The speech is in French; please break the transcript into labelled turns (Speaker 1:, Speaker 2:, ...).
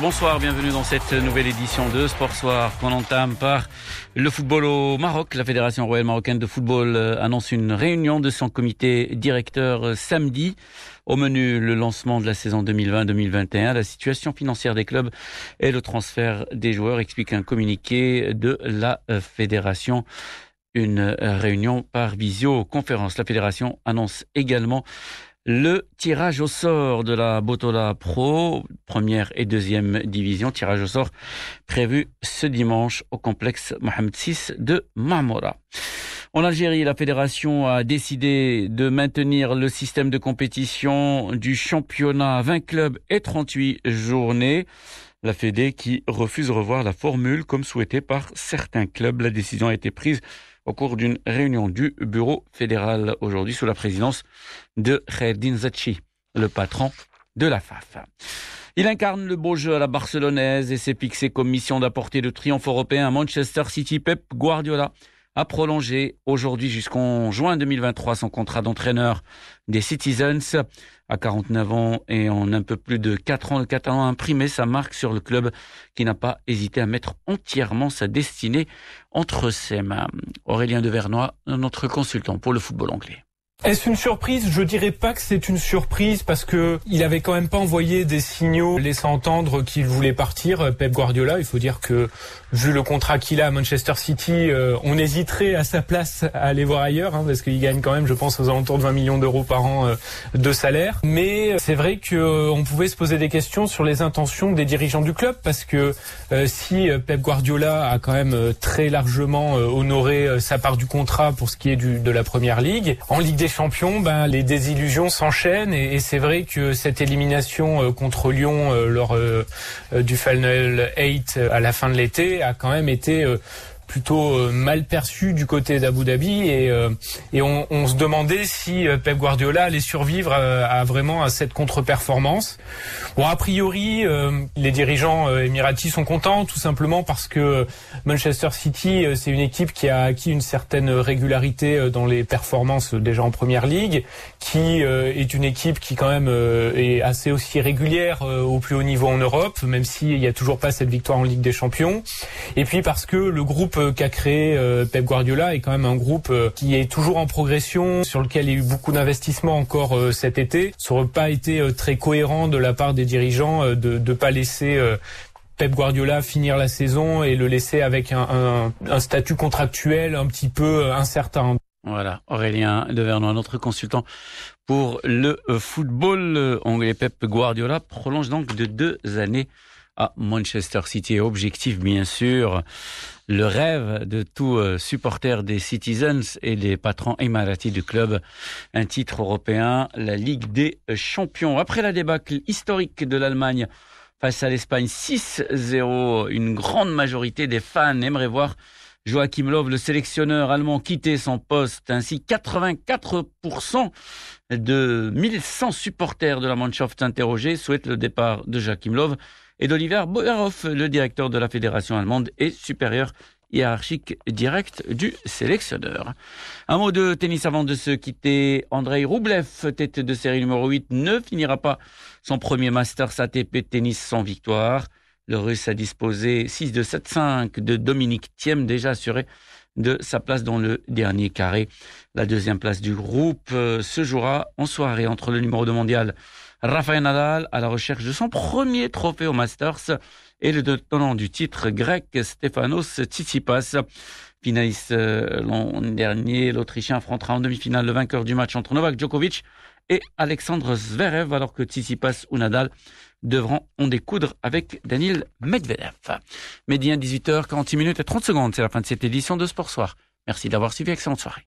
Speaker 1: bonsoir, bienvenue dans cette nouvelle édition de Sport Soir qu'on entame par le football au Maroc. La Fédération royale marocaine de football euh, annonce une réunion de son comité directeur euh, samedi. Au menu, le lancement de la saison 2020-2021, la situation financière des clubs et le transfert des joueurs, explique un communiqué de la euh, Fédération une réunion par visioconférence. La fédération annonce également le tirage au sort de la Botola Pro, première et deuxième division, tirage au sort prévu ce dimanche au complexe Mohamed VI de Marmora. En Algérie, la fédération a décidé de maintenir le système de compétition du championnat 20 clubs et 38 journées. La Fédé qui refuse de revoir la formule comme souhaité par certains clubs. La décision a été prise au cours d'une réunion du bureau fédéral aujourd'hui sous la présidence de Kherdin Zachi, le patron de la FAF. Il incarne le beau jeu à la barcelonaise et s'est fixé comme mission d'apporter le triomphe européen à Manchester City. Pep Guardiola a prolongé aujourd'hui jusqu'en juin 2023 son contrat d'entraîneur des Citizens. À 49 ans et en un peu plus de 4 ans, le Catalan a imprimé sa marque sur le club qui n'a pas hésité à mettre entièrement sa destinée entre ses mains. Aurélien Devernois, notre consultant pour le football anglais.
Speaker 2: Est-ce une surprise? Je dirais pas que c'est une surprise parce que il avait quand même pas envoyé des signaux laissant entendre qu'il voulait partir. Euh, Pep Guardiola, il faut dire que vu le contrat qu'il a à Manchester City, euh, on hésiterait à sa place à aller voir ailleurs hein, parce qu'il gagne quand même, je pense, aux alentours de 20 millions d'euros par an euh, de salaire. Mais c'est vrai que on pouvait se poser des questions sur les intentions des dirigeants du club parce que si Pep Guardiola a quand même très largement honoré sa part du contrat pour ce qui est de la première ligue, en Ligue des champions, ben, les désillusions s'enchaînent et, c'est vrai que cette élimination euh, contre Lyon euh, lors euh, du Final 8 à la fin de l'été a quand même été plutôt euh, mal perçu du côté d'Abu Dhabi et, euh, on, se demandait si euh, Pep Guardiola allait survivre à, vraiment à cette contre-performance. Bon, a priori, les dirigeants émiratis sont contents tout simplement parce que Manchester City, c'est une équipe qui a acquis une certaine régularité dans les performances déjà en première ligue, qui est une équipe qui quand même est assez aussi régulière au plus haut niveau en Europe, même s'il n'y a toujours pas cette victoire en Ligue des Champions. Et puis parce que le groupe qu'a créé euh, Pep Guardiola est quand même un groupe euh, qui est toujours en progression, sur lequel il y a eu beaucoup d'investissements encore euh, cet été. Ça n'aurait pas été très cohérent de la part des dirigeants de ne pas laisser Pep Guardiola finir la saison et le laisser avec un, un, statut contractuel un petit peu incertain.
Speaker 1: Voilà, Aurélien Devernois, notre consultant pour le football anglais. Pep Guardiola prolonge donc de deux années à Manchester City. Objectif, bien sûr, le rêve de tout euh, supporter des Citizens et des patrons émiratis du club, un titre européen, la Ligue des Champions. Après la débâcle historique de l'Allemagne face à l'Espagne 6-0, une grande majorité des fans aimeraient voir Joachim Löw, le sélectionneur allemand, quitter son poste. Ainsi, 84% de 1100 supporters de la Mannschaft interrogés souhaitent le départ de Joachim Löw et d'Oliver Boerhoff, le directeur de la fédération allemande et supérieur hiérarchique direct du sélectionneur. Un mot de tennis avant de se quitter. Andrei Roublev, tête de série numéro 8, ne finira pas son premier Masters ATP tennis sans victoire. Le Russe a disposé 6 de 7-5 de Dominique Thiem, déjà assuré de sa place dans le dernier carré. La deuxième place du groupe euh, se jouera en soirée entre le numéro 2 mondial Rafael Nadal à la recherche de son premier trophée au Masters et le tenant du titre grec Stefanos Tsitsipas. Finaliste euh, l'an dernier, l'Autrichien affrontera en demi-finale le vainqueur du match entre Novak Djokovic et Alexandre Zverev, alors que Tsitsipas ou Nadal devront en découdre avec Daniel Medvedev. Médien 18h, 46 minutes et 30 secondes, c'est la fin de cette édition de Sport Soir. Merci d'avoir suivi, excellente soirée.